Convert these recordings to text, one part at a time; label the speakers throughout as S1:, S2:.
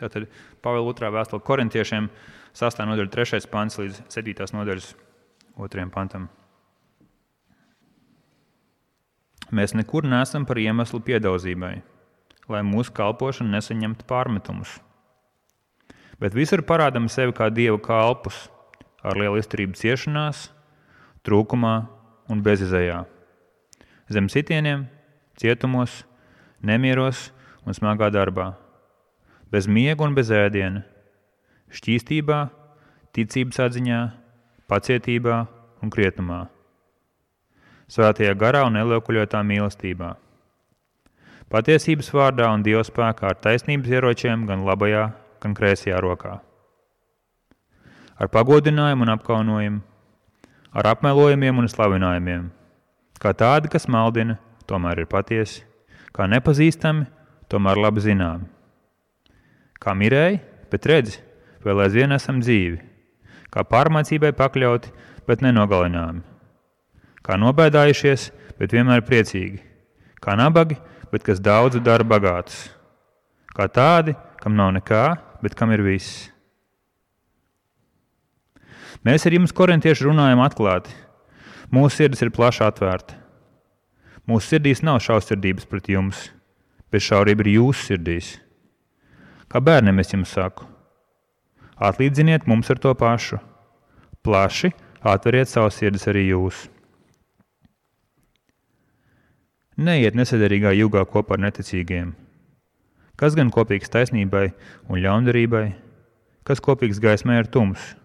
S1: Tātad Pāvila 2. vēstule korintiešiem 6. nodaļa 3. pants līdz 7. nodaļas 2. pantam. Mēs nekur neesam par iemeslu piedauzībai, lai mūsu kalpošana nesaņemtu pārmetumus. Bet visur parādām sevi kā dievu kalpus, ar lielu izturību ciešanās, trūkumā un bezizējā. Zem sitieniem, cietumos, nemieros un smagā darbā, bez miega un bez ēdiena, šķīstībā, ticības atziņā, pacietībā un krietnumā, svētajā garā un neliekoļotā mīlestībā. Patiesības vārdā un Dieva spēkā ar taisnības ieročiem gan labajā, gan kreisajā rokā. Ar pagodinājumu un apkaunojumu, ar apmelojumiem un slavinājumiem, kā tādi, kas maldina, tomēr ir patiesi, kā nepazīstami, tomēr labi zināmi. Kā mirēji, bet redzi, vēl aizvien esam dzīvi, kā pārmācībai pakļauti, bet nenogalināmi, kā nobēdājušies, bet vienmēr priecīgi, kā nabagi, bet kas daudzu dara bagātus, kā tādi, kam nav nekā, bet kam ir viss. Mēs ar jums, korintieši, runājam atklāti. Mūsu sirds ir plaši atvērta. Mūsu sirdīs nav šausmības pret jums, bet šaurība ir jūsu sirdīs. Kā bērnam es jums saku, atlīdziniet mums ar to pašu. Plaši atveriet savus sirdis arī jūs. Neiet nesadarīgā jūgā kopā ar neticīgiem. Kas gan kopīgs taisnībai un ļaundarībai, kas kopīgs gaismai ar tumsu?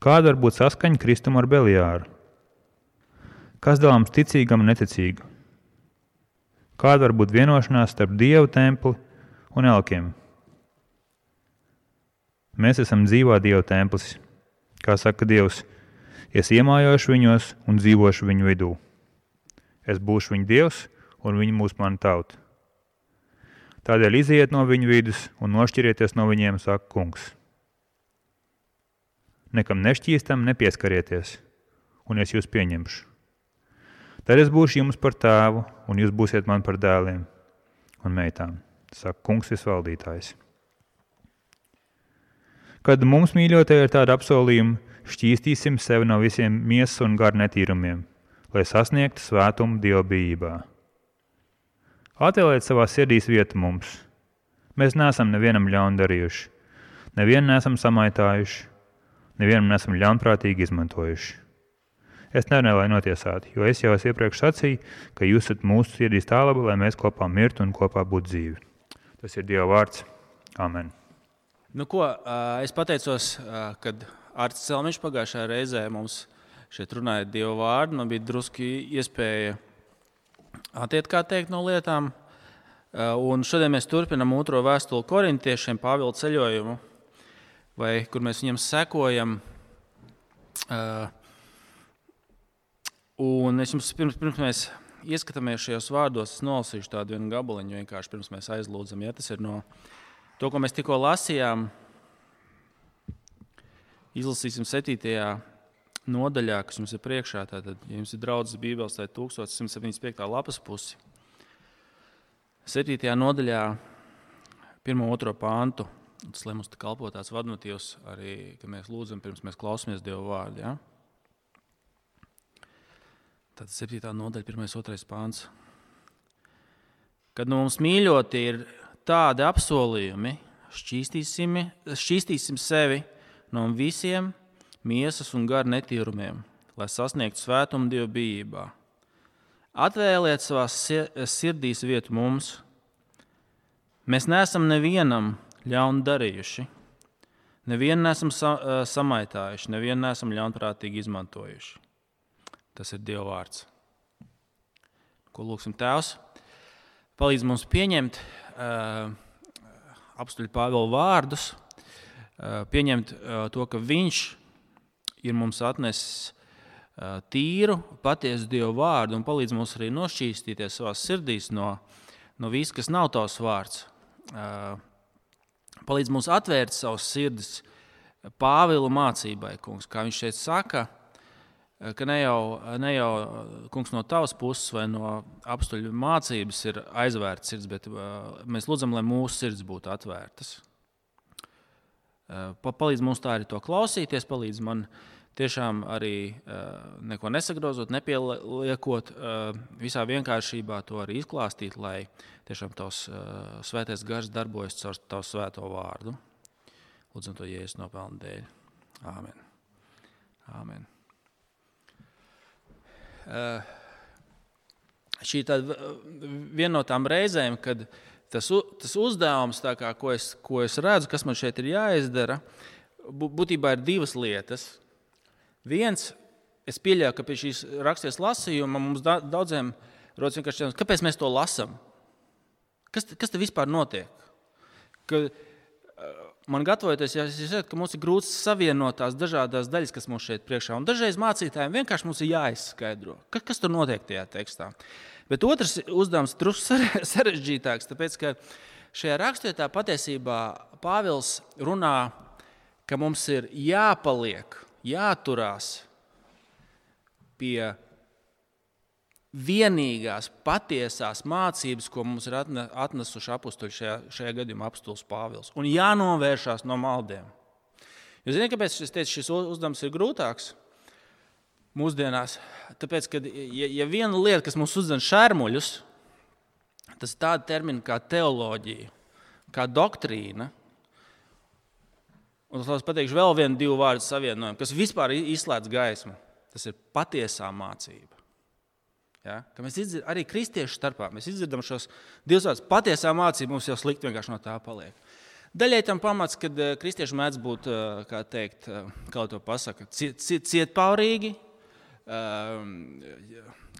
S1: Kāda var būt saskaņa Kristum ar Beliāru? Kas dalāms ticīgam un neticīgam? Kāda var būt vienošanās starp Dievu templi un elkiem? Mēs esam dzīvā Dieva templis. Kā saka Dievs, es iemājošu viņos un dzīvošu viņu vidū. Es būšu viņu Dievs, un viņi būs mana tauta. Tādēļ iziet no viņu vidus un nošķirieties no viņiem, saka Kungs nekam nešķīstam nepieskarieties, un es jūs pieņemšu. Tad es būšu jums par tēvu, un jūs būsiet man par dēliem un meitām, saka kungs visvaldītājs. Kad mums mīļotie ir tāda apsolījuma, šķīstīsim sevi no visiem miesas un garu netīrumiem, lai sasniegtu svētumu dievbijībā. Atvēlēt savā sirdīs vietu mums. Mēs neesam nevienam ļaunu darījuši, nevienu neesam samaitājuši, nevienam nesam ļaunprātīgi izmantojuši. Es nerunāju, lai notiesātu, jo es jau es iepriekš sacīju, ka jūs esat mūsu sirdīs tā labi, lai mēs kopā mirtu un kopā būtu dzīvi. Tas ir Dieva vārds. Amen.
S2: Nu, ko, es pateicos, kad Arts Celmiņš pagājušajā reizē mums šeit runāja Dieva vārdu. Man bija druski iespēja attiekt, kā teikt, no lietām. Un šodien mēs turpinām otro vēstuli korintiešiem, Pāvila ceļojumu vai kur mēs viņam sekojam. Uh, un es jums pirms, pirms mēs ieskatāmies šajos vārdos, es nolasīšu tādu vienu gabaliņu, vienkārši pirms mēs aizlūdzam. Ja, tas ir no to, ko mēs tikko lasījām. Izlasīsim 7. nodaļā, kas jums ir priekšā. Tātad, ja jums ir draudzes Bībeles, tad 1175. lapas pusi. 7. nodaļā, 1. un 2. pāntu. Tas, lai mums tā kalpo tās vadmotīvs, arī, kad mēs lūdzam, pirms mēs klausāmies Dieva vārdu. Ja? Tad 7. nodaļa, 1. un 2. pāns. Kad no mums mīļoti ir tādi apsolījumi, šķīstīsim, šķīstīsim sevi no visiem miesas un gara netīrumiem, lai sasniegtu svētumu Dieva bijībā. Atvēliet savā sirdīs vietu mums. Mēs neesam nevienam ļaunu darījuši. Nevienu nesam sa samaitājuši, nevienu nesam ļaunprātīgi izmantojuši. Tas ir Dieva vārds. Ko lūgsim Tēvs? Palīdz mums pieņemt uh, apstuļu Pāvila vārdus, uh, pieņemt uh, to, ka Viņš ir mums atnesis uh, tīru, patiesu Dieva vārdu un palīdz mums arī nošķīstīties savā sirdīs no, no viss, kas nav tavs vārds. Uh, palīdz mums atvērt savus sirdis Pāvila mācībai, kungs. Kā viņš šeit saka, ka ne jau, ne jau kungs no tavas puses vai no apstuļu mācības ir aizvērts sirds, bet mēs lūdzam, lai mūsu sirds būtu atvērtas. Palīdz mums tā arī to klausīties, palīdz man tiešām arī neko nesagrozot, nepieliekot, visā vienkāršībā to arī izklāstīt, lai tiešām tavs svētais gars darbojas caur tavu svēto vārdu. Lūdzam to jēzus nopelnu dēļ. Āmen. Āmen. Uh, šī viena no tām reizēm, kad tas, tas uzdevums, kā, ko, es, ko es redzu, kas man šeit ir jāizdara, būtībā ir divas lietas. Viens, es pieļauju, ka pie šīs rakstītas lasījuma mums daudziem rodas vienkārši jautājums, kāpēc mēs to lasām? Kas, kas te vispār notiek? Ka, man gatavoties, es saprotu, ka mums ir grūti savienot tās dažādas daļas, kas mums šeit priekšā. Un dažreiz mācītājiem vienkārši ir jāizskaidro, kas, kas tur notiek tajā tekstā. Bet otrs uzdevums drusku sarežģītāks, tāpēc ka šajā rakstvietā patiesībā Pāvils runā, ka mums ir jāpaliek, jāturās pie vienīgās patiesās mācības, ko mums ir atnesuši apstuļi šajā, šajā gadījumā apstults Pāvils. Un jānovēršās no maldiem. Jūs zināt, kāpēc es teicu, šis uzdevums ir grūtāks mūsdienās? Tāpēc, ka ja, ja viena lieta, kas mums uzdod šērmuļus, tas ir tāda termina kā teoloģija, kā doktrīna. Un es pateikšu vēl vienu divu vārdu savienojumu, kas vispār izslēdz gaismu. Tas ir patiesā mācība. Ja? Ka mēs dzirdam, arī kristiešu starpā mēs dzirdam šos divus vārdus. Patiesā mācība mums jau slikti vienkārši no tā paliek. Daļai tam pamats, kad uh, kristieši mēdz būt, uh, kā teikt, uh, kā to pasaka, ciet, ciet, cietpaurīgi, uh,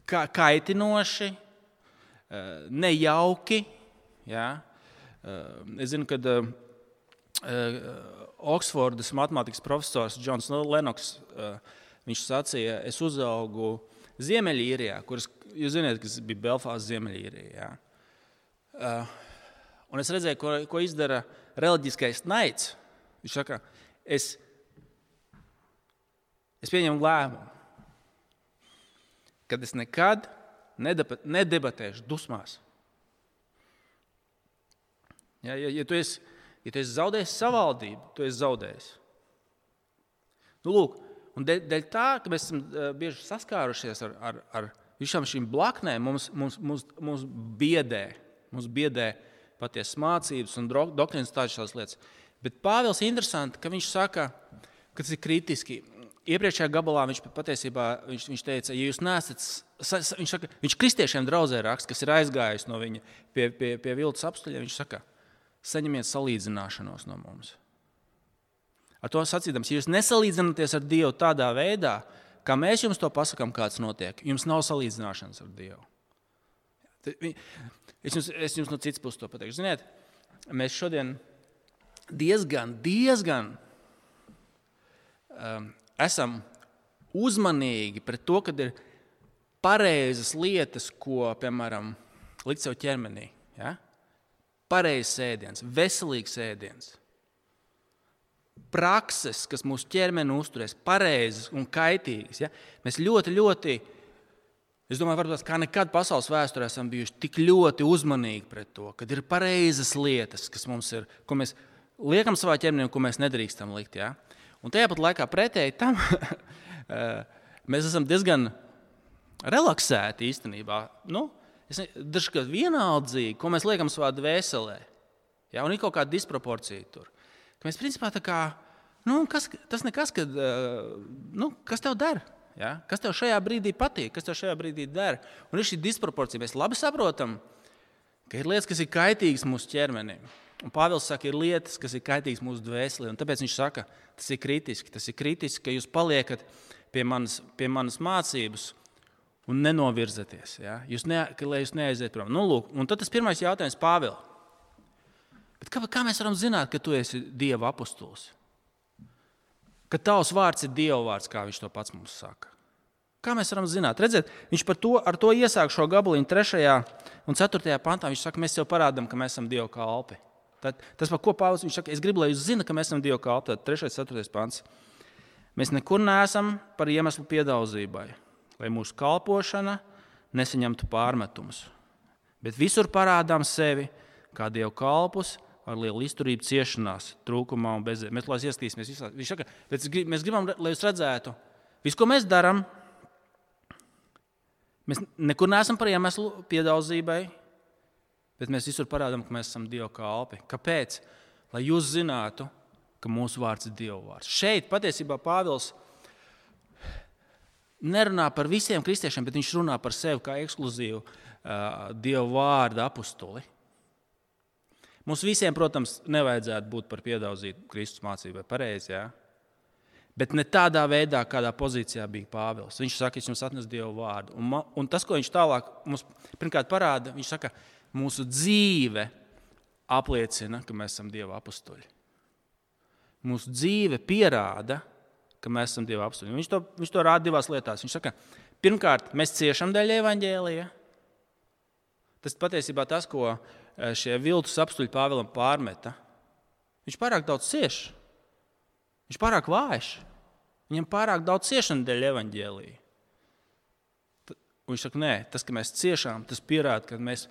S2: kā, kaitinoši, nejauki. Ja? Uh, es zinu, ka Oksfordas matemātikas profesors Džons Lenoks uh, sacīja, es uzaugu uh, Ziemeļīrijā, kuras jūs zināt, kas bija Belfāzes Ziemeļīrijā. Uh, un es redzēju, ko, ko izdara reliģiskais naids. Viņš saka, es, es pieņemu lēmumu, ka es nekad nedebatēšu dusmās. Ja, ja, ja, tu esi, ja tu esi zaudējis savaldību, tu esi zaudējis. Nu, lūk, Un dēļ, dēļ tā, ka mēs esam uh, bieži saskārušies ar, ar, ar visām šīm blaknēm, mums, mums, mums, mums biedē, mums biedē patiesas mācības un doktrīnas tādas lietas. Bet Pāvils ir interesanti, ka viņš saka, ka tas ir kritiski. Iepriekšējā gabalā viņš patiesībā viņš, viņš teica, ja jūs neesat, viņš, saka, viņš kristiešiem draudzē raksta, kas ir aizgājis no viņa pie, pie, pie viltus apstuļiem, viņš saka, saņemiet salīdzināšanos no mums. Ar to sacīdams, ja jūs nesalīdzināties ar Dievu tādā veidā, kā mēs jums to pasakām, kāds notiek, jums nav salīdzināšanas ar Dievu. Es jums, es jums no citas puses to pateikšu. Ziniet, mēs šodien diezgan, diezgan um, esam uzmanīgi pret to, kad ir pareizas lietas, ko, piemēram, likt sev ķermenī. Ja? Pareizs ēdiens, veselīgs ēdiens prakses, kas mūsu ķermeni uzturēs pareizas un kaitīgas. Ja? Mēs ļoti, ļoti, es domāju, varbūt kā nekad pasaules vēsturē esam bijuši tik ļoti uzmanīgi pret to, kad ir pareizas lietas, kas mums ir, ko mēs liekam savā ķermenī un ko mēs nedrīkstam likt. Ja? Un tajā pat laikā pretēji tam eh, mēs esam diezgan relaksēti īstenībā. Nu, Dažkārt vienaldzīgi, ko mēs liekam savā dvēselē. Ja? Un ir kaut kāda disproporcija tur. Mēs principā tā kā, nu, kas, tas nekas, kad, nu, kas tev dara? Ja? Kas tev šajā brīdī patīk, kas tev šajā brīdī dara? Un ir šī disproporcija. Mēs labi saprotam, ka ir lietas, kas ir kaitīgas mūsu ķermenim. Un Pāvils saka, ir lietas, kas ir kaitīgas mūsu dvēselē. Tāpēc viņš saka, tas ir kritiski. Tas ir kritiski, ka jūs paliekat pie manas, pie manas mācības un nenovirzaties. Ja? Jūs ne, ka, lai jūs neaiziet prom. Nu, lūk, un tad tas pirmais jautājums Pāvilam. Bet kā, kā mēs varam zināt, ka tu esi Dieva apustulis? Ka tavs vārds ir Dieva vārds, kā viņš to pats mums saka. Kā mēs varam zināt? Redziet, viņš to, to iesāk šo gabaliņu 3. un 4. pantā. Viņš saka, mēs jau parādām, ka mēs esam Dieva kalpi. Tad, tas, par ko Pāvils saka, es gribu, lai jūs zinat, ka mēs esam Dieva kalpi. Tad 3. un 4. pants. Mēs nekur neesam par iemeslu piedauzībai, lai mūsu kalpošana nesaņemtu pārmetumus, bet visur parādām sevi kā dievu kalpus ar lielu izturību, ciešanās, trūkumā un bezcerībā. Mēs lai ieskatīsimies visā. Viņš saka, mēs gribam, lai jūs redzētu, visu, ko mēs darām, mēs nekur neesam par iemeslu piedauzībai, bet mēs visur parādām, ka mēs esam dievu kalpi. Kāpēc? Lai jūs zinātu, ka mūsu vārds ir Dieva vārds. Šeit patiesībā Pāvils nerunā par visiem kristiešiem, bet viņš runā par sevi kā ekskluzīvu uh, Dieva vārda apustuli. Mums visiem, protams, nevajadzētu būt par piedauzītu Kristus mācībai, pareizi. Ja? Bet ne tādā veidā, kādā pozīcijā bija Pāvils. Viņš saka, es jums atnesu Dievu vārdu. Un, ma, un tas, ko viņš tālāk mums pirmkārt parāda, viņš saka, mūsu dzīve apliecina, ka mēs esam Dieva apstuļi mūsu dzīve pierāda, ka mēs esam Dieva apstuļi. Viņš to, viņš to rāda divās lietās. Viņš saka, pirmkārt, mēs ciešam dēļ evaņģēlija. Tas patiesībā tas, ko šie viltus apstuļi Pāvēlam pārmeta. Viņš pārāk daudz cieš. Viņš pārāk vājš. Viņam pārāk daudz ciešanu dēļ evaņģēlija. Viņš saka, nē, tas, ka mēs ciešām, tas pierāda, ka mēs,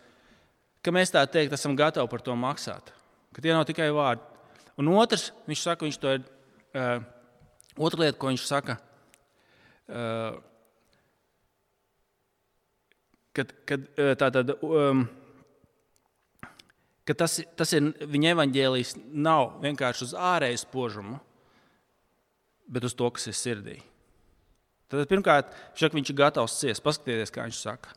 S2: ka mēs tā teikt, esam gatavi par to maksāt. Ka tie nav tikai vārdi. Un otrs, viņš saka, viņš to ir. Uh, otra lieta, ko viņš saka, uh, kad, kad, uh, tā tad, um, ka tas, tas ir viņa evaņģēlijs, nav vienkārši uz ārēju spožumu, bet uz to, kas ir sirdī. Tad, pirmkārt, saka, viņš ir gatavs ciest. Paskatieties, kā viņš saka.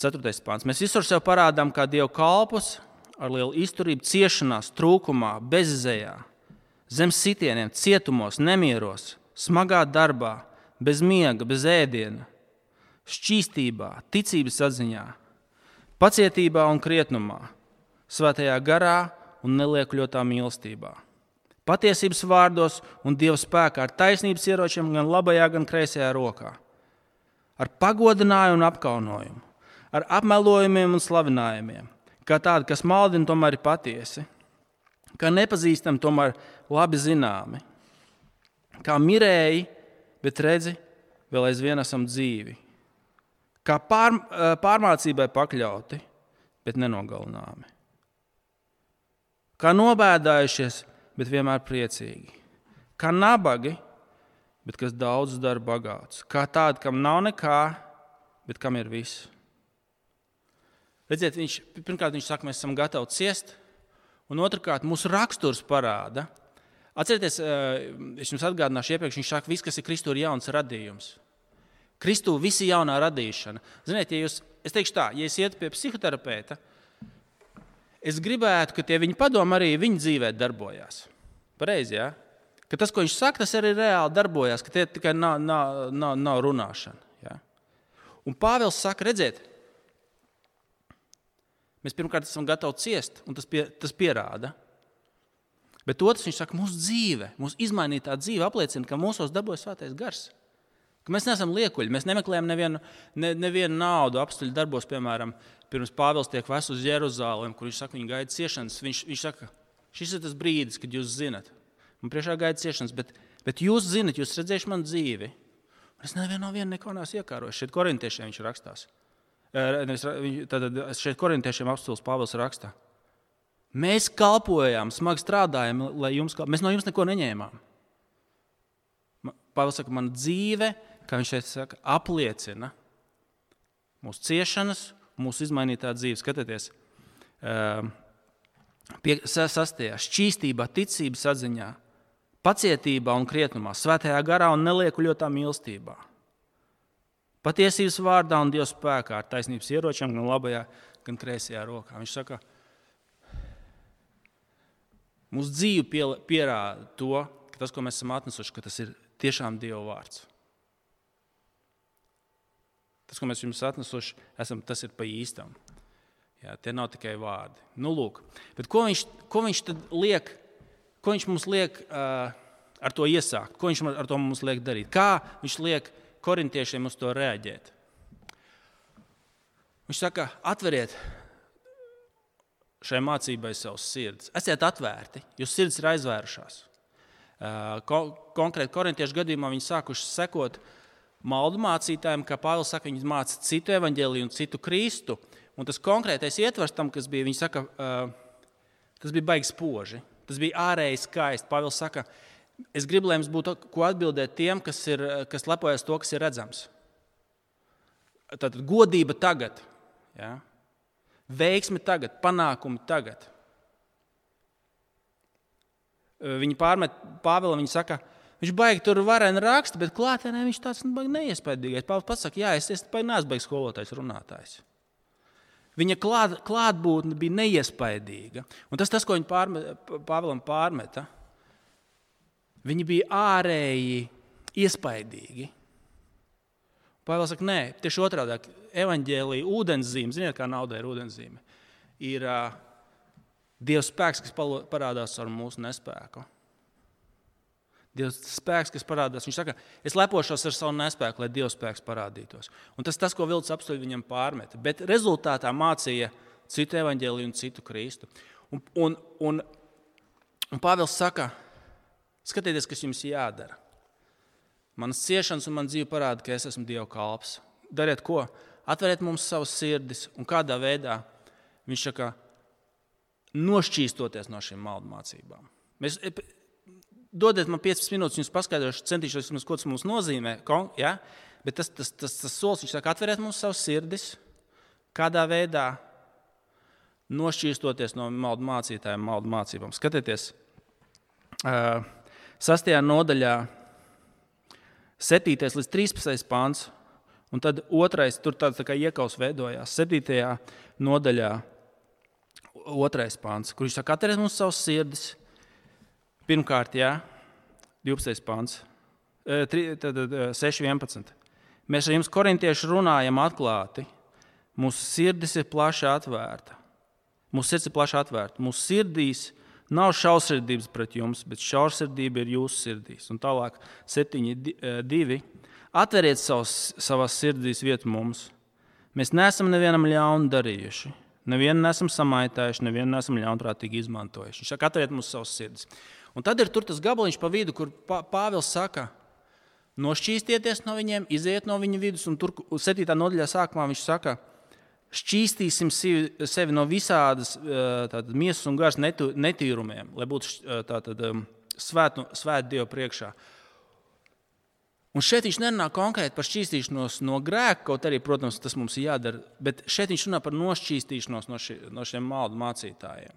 S2: Ceturtais pāns. Mēs visur sev parādām kā dievu kalpus, ar lielu izturību, ciešanās, trūkumā, bezzējā, zem sitieniem, cietumos, nemieros, smagā darbā, bez miega, bez ēdiena, šķīstībā, ticības atziņā, pacietībā un krietnumā, svētajā garā un neliekļotā mīlestībā. Patiesības vārdos un dieva spēkā ar taisnības ieročiem gan labajā, gan kreisajā rokā. Ar pagodinājumu un apkaunojumu, ar apmelojumiem un slavinājumiem, kā tādi, kas maldina, tomēr ir patiesi, kā nepazīstami, tomēr labi zināmi, kā mirēji, bet redzi, vēl aizvien esam dzīvi, kā pār, pārmācībai pakļauti, bet nenogalināmi, kā nobēdājušies, bet vienmēr priecīgi, kā nabagi, bet kas daudz dara bagāts, kā tādi, kam nav nekā, bet kam ir viss. Redziet, viņš, pirmkārt, viņš saka, mēs esam gatavi ciest, un otrkārt, mūsu raksturs parāda. Atcerieties, es jums atgādināšu, iepriekš viņš saka, viss, kas ir Kristūra, ir jauns radījums. Kristūra visi jaunā radīšana. Ziniet, ja jūs, es teikšu tā, ja es ietu pie psihoterapeita, es gribētu, ka tie viņa padomi arī viņa dzīvē darbojās. Pareizi, ja? Ka tas, ko viņš saka, tas arī reāli darbojās, ka tie tikai nav, nav, nav, nav runāšana. Ja? Un Pāvils saka, redziet, Mēs pirmkārt esam gatavi ciest, un tas, pie, tas pierāda. Bet otrs, viņš saka, mūsu dzīve, mūsu izmainītā dzīve apliecina, ka mūsos dabūjas svētais gars. Ka mēs neesam liekuļi, mēs nemeklējam nevienu, ne, nevienu naudu apstuļu darbos. Piemēram, pirms Pāvils tiek vests uz Jeruzalem, kur viņš saka, viņa gaida ciešanas. Viņš, viņš saka, šis ir tas brīdis, kad jūs zinat, man priekšā gaida ciešanas, bet, bet jūs zinat, jūs redzēsiet manu dzīvi. Es nevienu no viena neko neesmu iekārojis. Šeit korintiešiem viņš rakstās. Tad šeit korintiešiem apstults Pāvils raksta. Mēs kalpojām, smagi strādājām, lai jums, mēs no jums neko neņēmām. Pāvils saka, man dzīve, kā viņš šeit saka, apliecina mūsu ciešanas, mūsu izmainītā dzīve. Skatieties, pie, sastajā šķīstībā, ticības atziņā, pacietībā un krietnumā, svētajā garā un neliekuļotā mīlestībā. Patiesības vārdā un Dieva spēkā, ar taisnības ieročiem, gan labajā, gan kreisajā rokā. Viņš saka, mūsu dzīve pierāda to, ka tas, ko mēs esam atnesuši, tas ir tiešām Dieva vārds. Tas, ko mēs jums atnesuši, esam, tas ir pa īstam. Jā, tie nav tikai vārdi. Nu, lūk. Bet ko viņš, ko viņš liek, ko viņš mums liek uh, ar to iesākt? Ko viņš ar to mums liek darīt? Kā viņš liek korintiešiem uz to reaģēt. Viņš saka, atveriet šai mācībai savus sirdis. Esiet atvērti, jūsu sirds ir aizvērušās. Ko, konkrēti korintiešu gadījumā viņi sākuši sekot maldu mācītājiem, kā Pāvils saka, viņi māca citu evaņģēliju un citu Kristu. Un tas konkrētais ietvers tam, kas bija, saka, tas bija baigs spoži. Tas bija ārēji skaisti. Pāvils saka, es gribu, lai jums būtu ko atbildēt tiem, kas, ir, kas lepojas to, kas ir redzams. Tātad godība tagad, ja? veiksme tagad, panākumi tagad. Viņi pārmet Pāvilam, viņi saka, viņš baigi tur varēja rakstīt, bet klātienē viņš tāds nu, neiespējīgais. Pāvils pats saka, jā, es, es neesmu beigas skolotājs, runātājs. Viņa klāt, klātbūtne bija neiespējīga. Un tas, tas ko viņa pārmet, Pāvilam pārmeta, viņi bija ārēji iespaidīgi. Pāvils saka, nē, tieši otrādi - evanģēlīja ūdenszīme, ziniet, kā naudai ir ūdenszīme. Ir uh, Dieva spēks, kas parādās ar mūsu nespēku. Dieva spēks, kas parādās. Viņš saka, es lepošos ar savu nespēku, lai Dieva spēks parādītos. Un tas, tas ko Vilnis apstuļi viņam pārmeta. Bet rezultātā mācīja citu evaņģēliju un citu Kristu. Un, un, un, un Pāvils saka, skatieties, kas jums jādara. Manas ciešanas un man dzīve parāda, ka es esmu Dieva kalps. Dariet ko? Atveriet mums savas sirdis un kādā veidā viņš saka, nošķīstoties no šīm maldu mācībām. Mēs, dodiet man 15 minūtes, jums paskaidrošu, centīšos, ko tas mums nozīmē. Ja? Bet tas, tas, tas, tas solis, viņš saka, atveriet mums savus sirdis, kādā veidā nošķīstoties no maldu mācītājiem, maldu mācībām. Skatieties, uh, sastajā nodaļā, 7. līdz 13. pāns, un tad otrais, tur tāds tā kā iekaus veidojās, 7. nodaļā otrais pāns, kur viņš saka, atveriet mums savus sirdis. Pirmkārt, jā, 12. pāns, 6.11. Mēs ar jums, korintieši, runājam atklāti. Mūsu sirdis ir plaši atvērta. Mūsu sirds ir plaši atvērta. Mūsu sirdīs nav šausmības pret jums, bet šausmība ir jūsu sirdīs. Un tālāk, 7.2. Atveriet savus, savās sirdīs vietu mums. Mēs neesam nevienam ļaunu darījuši. Nevienu nesam samaitājuši, nevienu nesam ļaunprātīgi izmantojuši. Viņš saka, atveriet mums savus sirdis. Un tad ir tas gabaliņš pa vidu, kur Pāvils saka, nošķīstieties no viņiem, iziet no viņu vidus. Un tur 7. nodaļā sākumā viņš saka, šķīstīsim sevi no visādas miesas un garas netīrumiem, lai būtu tātad, svētu, svētu Dievu priekšā. Un šeit viņš nerunā konkrēti par šķīstīšanos no grēka, kaut arī, protams, tas mums ir jādara, bet šeit viņš runā par nošķīstīšanos no, ši, no šiem maldu mācītājiem.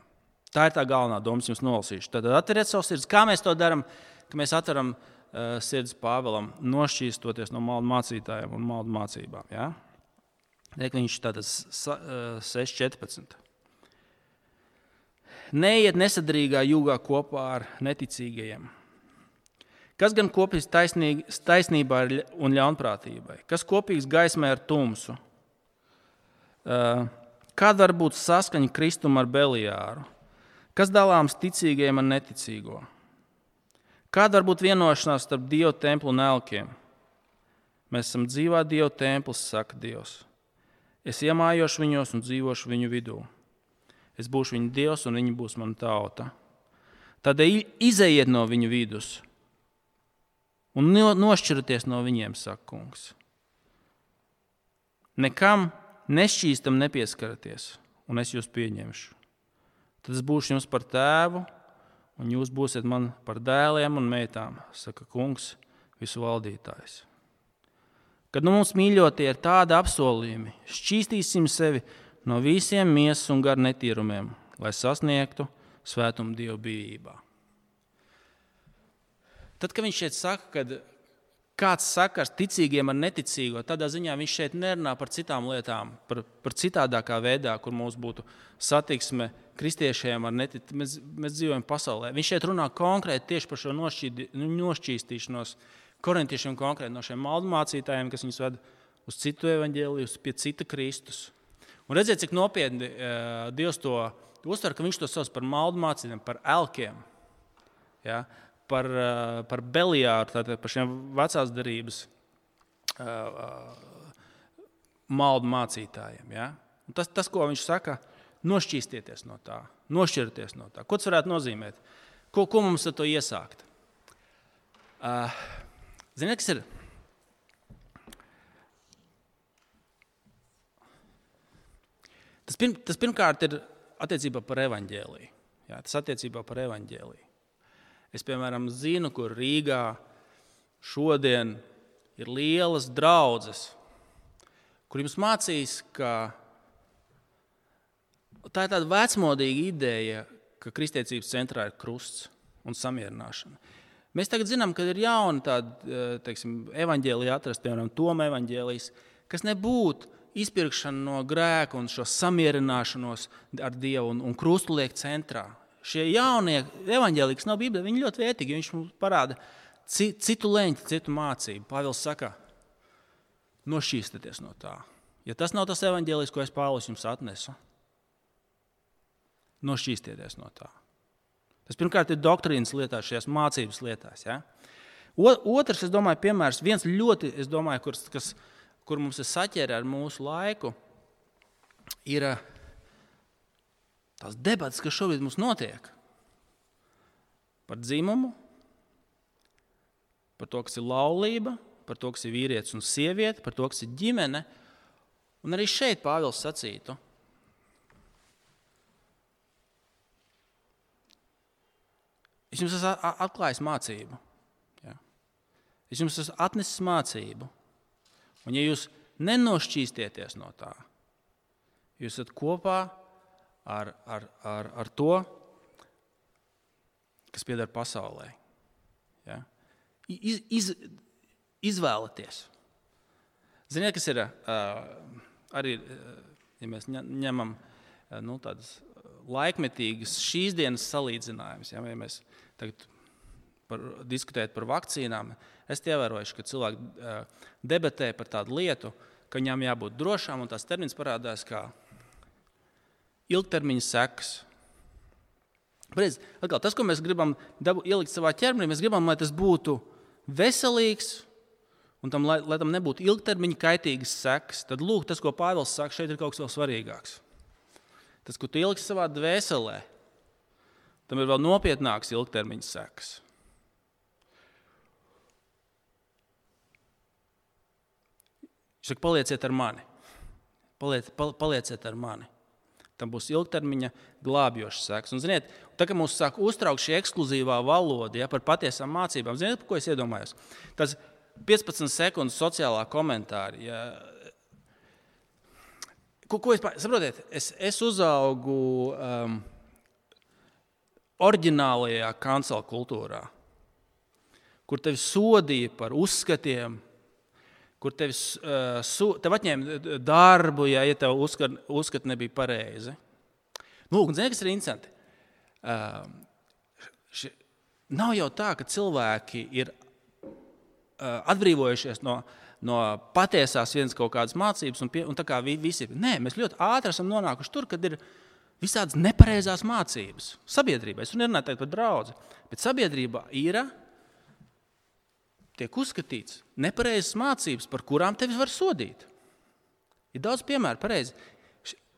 S2: Tā ir tā galvenā doma, kas jums nolasīšu. Tad atveriet savus sirdis. Kā mēs to darām? Mēs atveram uh, sirdis Pāvēlam, nošķīstoties no maldu mācītājiem un maldu mācībām. Ja? Liek, viņš tātad uh, 6.14. Neiet nesadrīgā jūgā kopā ar neticīgajiem Kas gan kopīgs taisnībā un ļaunprātībai? Kas kopīgs gaismai ar tumsu? Kāda var būt saskaņa Kristum ar Belijāru? Kas dalāms ticīgajiem un neticīgo? Kāda var būt vienošanās starp Dieva templi un elkiem? Mēs esam dzīvā Dieva templis, saka Dievs. Es iemājošu viņos un dzīvošu viņu vidū. Es būšu viņu dievs, un viņi būs mana tauta. Tādēļ izejiet no viņu vidus un nošķirties no viņiem, saka kungs. Nekam nešķīstam nepieskaraties, un es jūs pieņemšu. Tad es būšu jums par tēvu, un jūs būsiet man par dēliem un meitām, saka kungs, visu valdītājs. Kad nu mums mīļotie ir tādi apsolījumi, šķīstīsim sevi no visiem miesas un garu netīrumiem, lai sasniegtu svētumu Dieva bijībā. Tad, kad viņš šeit saka, ka kāds sakars ticīgiem ar neticīgo, tādā ziņā viņš šeit nerunā par citām lietām, par, par citādākā veidā, kur mums būtu satiksme kristiešiem ar neticību. Mēs, mēs dzīvojam pasaulē. Viņš šeit runā konkrēti tieši par šo nošķīdi, nošķīstīšanos korintiešiem, konkrēti no šiem maldu mācītājiem, kas viņus ved uz citu evaņģēliju, pie cita Kristus. Un redziet, cik nopietni uh, Dievs to uztver, ka viņš to sauc par maldu mācītājiem, par elkiem. Ja? par, eh, par Belijāru, tātad par šiem vecās darības uh, uh, maldu mācītājiem. Ja? Un tas, tas, ko viņš saka, nošķīstieties no tā, nošķirties no tā. Ko tas varētu nozīmēt? Ko, ko mums ar to iesākt? Uh, Ziniet, kas ir? Tas, pirm, tas pirmkārt ir attiecībā par evaņģēliju. Jā, tas attiecībā par evaņģēliju. Es, piemēram, zinu, kur Rīgā šodien ir lielas draudzes, kur jums mācīs, ka tā ir tāda vecmodīga ideja, ka kristietības centrā ir krusts un samierināšana. Mēs tagad zinām, ka ir jauna tāda evaņģēlīja atrast, piemēram, Toma evaņģēlijas, kas nebūtu izpirkšana no grēka un šo samierināšanos ar Dievu un, un krustu liek centrā. Šie jaunie evaņģēlīgi, kas nav Bībelē, viņi ļoti vērtīgi. Viņš mums parāda citu leņķi, citu mācību. Pāvils saka, nošķīstieties no tā. Ja tas nav tas evaņģēlijs, ko es Pāvils jums atnesu, nošķīstieties no tā. Tas pirmkārt ir doktrīnas lietās, šajās mācības lietās. Ja? Otrs, es domāju, piemērs, viens ļoti, domāju, kur, kas, kur mums ir saķēra ar mūsu laiku, ir tās debatas, kas šobrīd mums notiek par dzimumu, par to, kas ir laulība, par to, kas ir vīrietis un sieviete, par to, kas ir ģimene. Un arī šeit Pāvils sacītu, es jums esmu atklājis mācību. Ja? Es jums esmu atnesis mācību. Un, ja jūs nenošķīsties no tā, jūs esat kopā ar, ar, ar, ar to, kas pieder pasaulē. Ja? Iz, iz, izvēlieties. Ziniet, kas ir arī, ja mēs ņemam nu, tādas laikmetīgas šīs dienas salīdzinājumus, ja, ja mēs tagad par, diskutējam par vakcīnām, es ievēroju, ka cilvēki debatē par tādu lietu, ka viņām jābūt drošām, un tās termins parādās kā ilgtermiņa sekas. Reiz, atkal, tas, ko mēs gribam dabu, ielikt savā ķermenī, mēs gribam, lai tas būtu veselīgs un tam, lai, lai tam nebūtu ilgtermiņa kaitīgas sekas. Tad lūk, tas, ko Pāvils saka, šeit ir kaut kas vēl svarīgāks. Tas, ko tu ieliksi savā dvēselē, tam ir vēl nopietnāks ilgtermiņa sekas. Viņš saka, palieciet ar mani. Paliec, palieciet ar mani. Tam būs ilgtermiņa glābjošs seks. Un, ziniet, tā kā mums sāk uztraukt šī ekskluzīvā valoda ja, par patiesām mācībām, ziniet, par ko es iedomājos? Tas 15 sekundes sociālā komentāra. Ja, ko, ko es saprotiet? Es, es uzaugu um, oriģinālajā kancela kultūrā, kur tevi sodīja par uzskatiem, kur tev, uh, tev atņēma darbu, ja, ja tev uzskat, uzskat nebija pareizi. Nu, un, zini, kas ir interesanti? Uh, ši, nav jau tā, ka cilvēki ir uh, atbrīvojušies no, no patiesās vienas kaut kādas mācības, un, pie, un tā kā visi. Nē, mēs ļoti ātri esam nonākuši tur, kad ir visādas nepareizās mācības. Sabiedrība, es runāju par draugu, bet sabiedrība ir tiek uzskatīts nepareizas mācības, par kurām tevi var sodīt. Ir daudz piemēru, pareizi.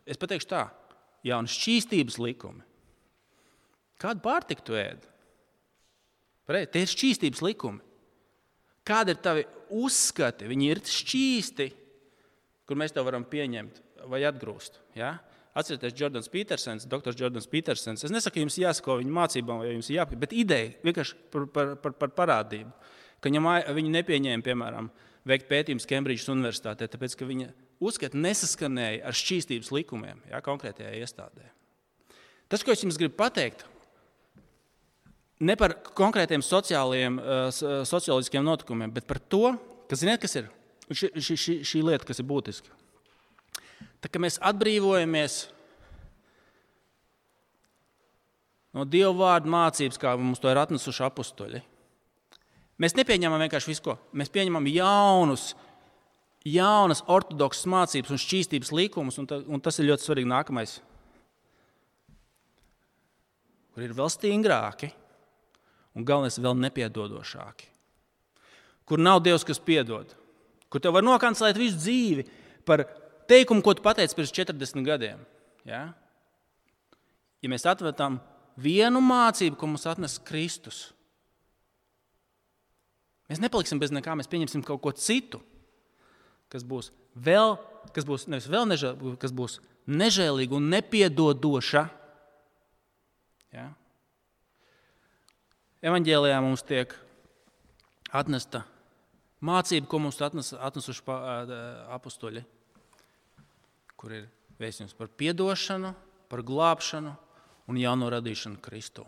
S2: Es pateikšu tā, jauna šķīstības likumi. Kādu pārtiku tu ēd? Pareizi, tie ir šķīstības likumi. Kādi ir tavi uzskati? Viņi ir šķīsti, kur mēs to varam pieņemt vai atgrūst. Ja? Atcerieties, Jordans Petersons, doktors Jordans Petersons. Es nesaku, jums jāsako viņa mācībām, vai jums jāpieņem, bet ideja vienkārši par, par, par, par parādību ka viņi nepieņēma, piemēram, veikt pētījumus Kembridžas Universitātē, tāpēc ka viņa uzskata nesaskanēja ar šķīstības likumiem jā, konkrētajā iestādē. Tas, ko es jums gribu pateikt, ne par konkrētiem sociāliem, socioloģiskiem notikumiem, bet par to, ka, ziniet, kas ir šī, šī, šī lieta, kas ir būtiska. Tā kā mēs atbrīvojamies no Dieva vārda mācības, kā mums to ir atnesuši apstuļi. Mēs nepieņemam vienkārši visu, mēs pieņemam jaunus, jaunas ortodoksas mācības un šķīstības likumus, un, ta, un tas ir ļoti svarīgi nākamais. Kur ir vēl stingrāki un galvenais vēl nepiedodošāki. Kur nav Dievs, kas piedod, kur tev var nokancelēt visu dzīvi par teikumu, ko tu pateici pirms 40 gadiem. Ja? ja mēs atveram vienu mācību, ko mums atnes Kristus, Mēs nepaliksim bez nekā, mēs pieņemsim kaut ko citu, kas būs vēl, kas būs, nevis vēl nežēl, kas būs nežēlīga un nepiedodoša. Ja? Evanģēlijā mums tiek atnesta mācība, ko mums atnes, atnesuši apstuļi, kur ir vēstījums par atdošanu, par glābšanu un jauno radīšanu Kristu.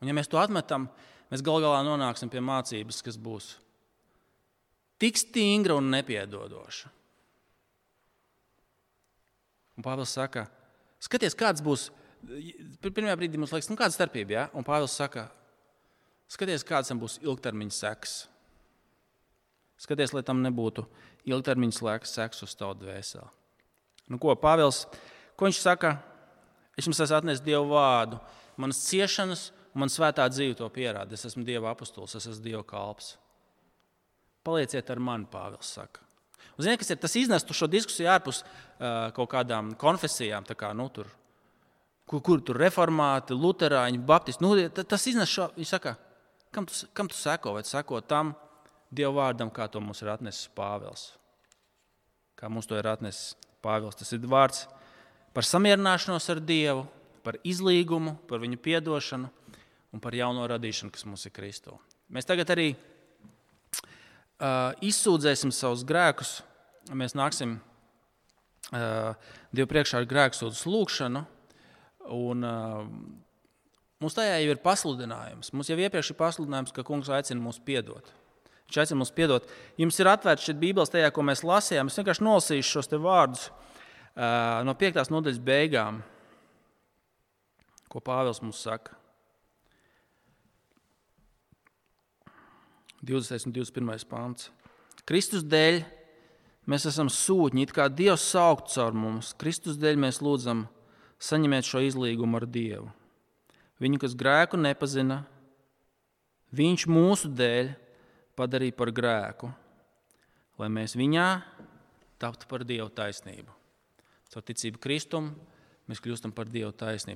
S2: Un, ja mēs to atmetam, mēs gal galā nonāksim pie mācības, kas būs tik stingra un nepiedodoša. Un Pāvils saka, skaties, kāds būs. Pirmajā brīdī mums liekas, nu, kāda starpība. Ja? Un Pāvils saka, skaties, kāds tam būs ilgtermiņa seks. Skaties, lai tam nebūtu ilgtermiņa seks uz tavu dvēseli. Nu, ko Pāvils, ko saka? Es jums esmu atnesis Dievu vārdu. Manas ciešanas un man svētā dzīve to pierāda. Es esmu Dieva apustulis, es esmu Dieva kalps. Palieciet ar mani, Pāvils saka. Un, zini, kas ir tas iznestu šo diskusiju ārpus uh, kaut kādām konfesijām, kā, nu, tur, kur, kur tur reformāti, luterāņi, baptisti. Nu, tas iznes šo, viņš saka, kam tu, kam tu seko, vai seko tam Dieva vārdam, kā to mums ir atnesis Pāvils. Kā mums to ir atnesis Pāvils. Tas ir vārds par samierināšanos ar Dievu, par izlīgumu, par viņu piedošanu un par jauno radīšanu, kas mums ir Kristū. Mēs tagad arī uh, izsūdzēsim savus grēkus, mēs nāksim uh, Dievu priekšā ar grēksūdzes lūgšanu. Un, uh, mums tajā jau ir pasludinājums. Mums jau iepriekš ir pasludinājums, ka Kungs aicina mūs piedot. Viņš aicina mums piedot. Jums ir atvērts šeit Bībeles tajā, ko mēs lasījām. Es vienkārši nolasīšu šos vārdus uh, no 5. nodaļas beigām, ko Pāvils mums saka. 20. un 21. pāns. Kristus dēļ mēs esam sūtņi, kā Dievs saukt caur mums. Kristus dēļ mēs lūdzam, saņemiet šo izlīgumu ar Dievu. Viņu, kas grēku nepazina, Viņš mūsu dēļ padarīja par grēku, lai mēs viņā taptu par Dieva taisnību. Caur ticību Kristum mēs kļūstam par Dieva taisnību.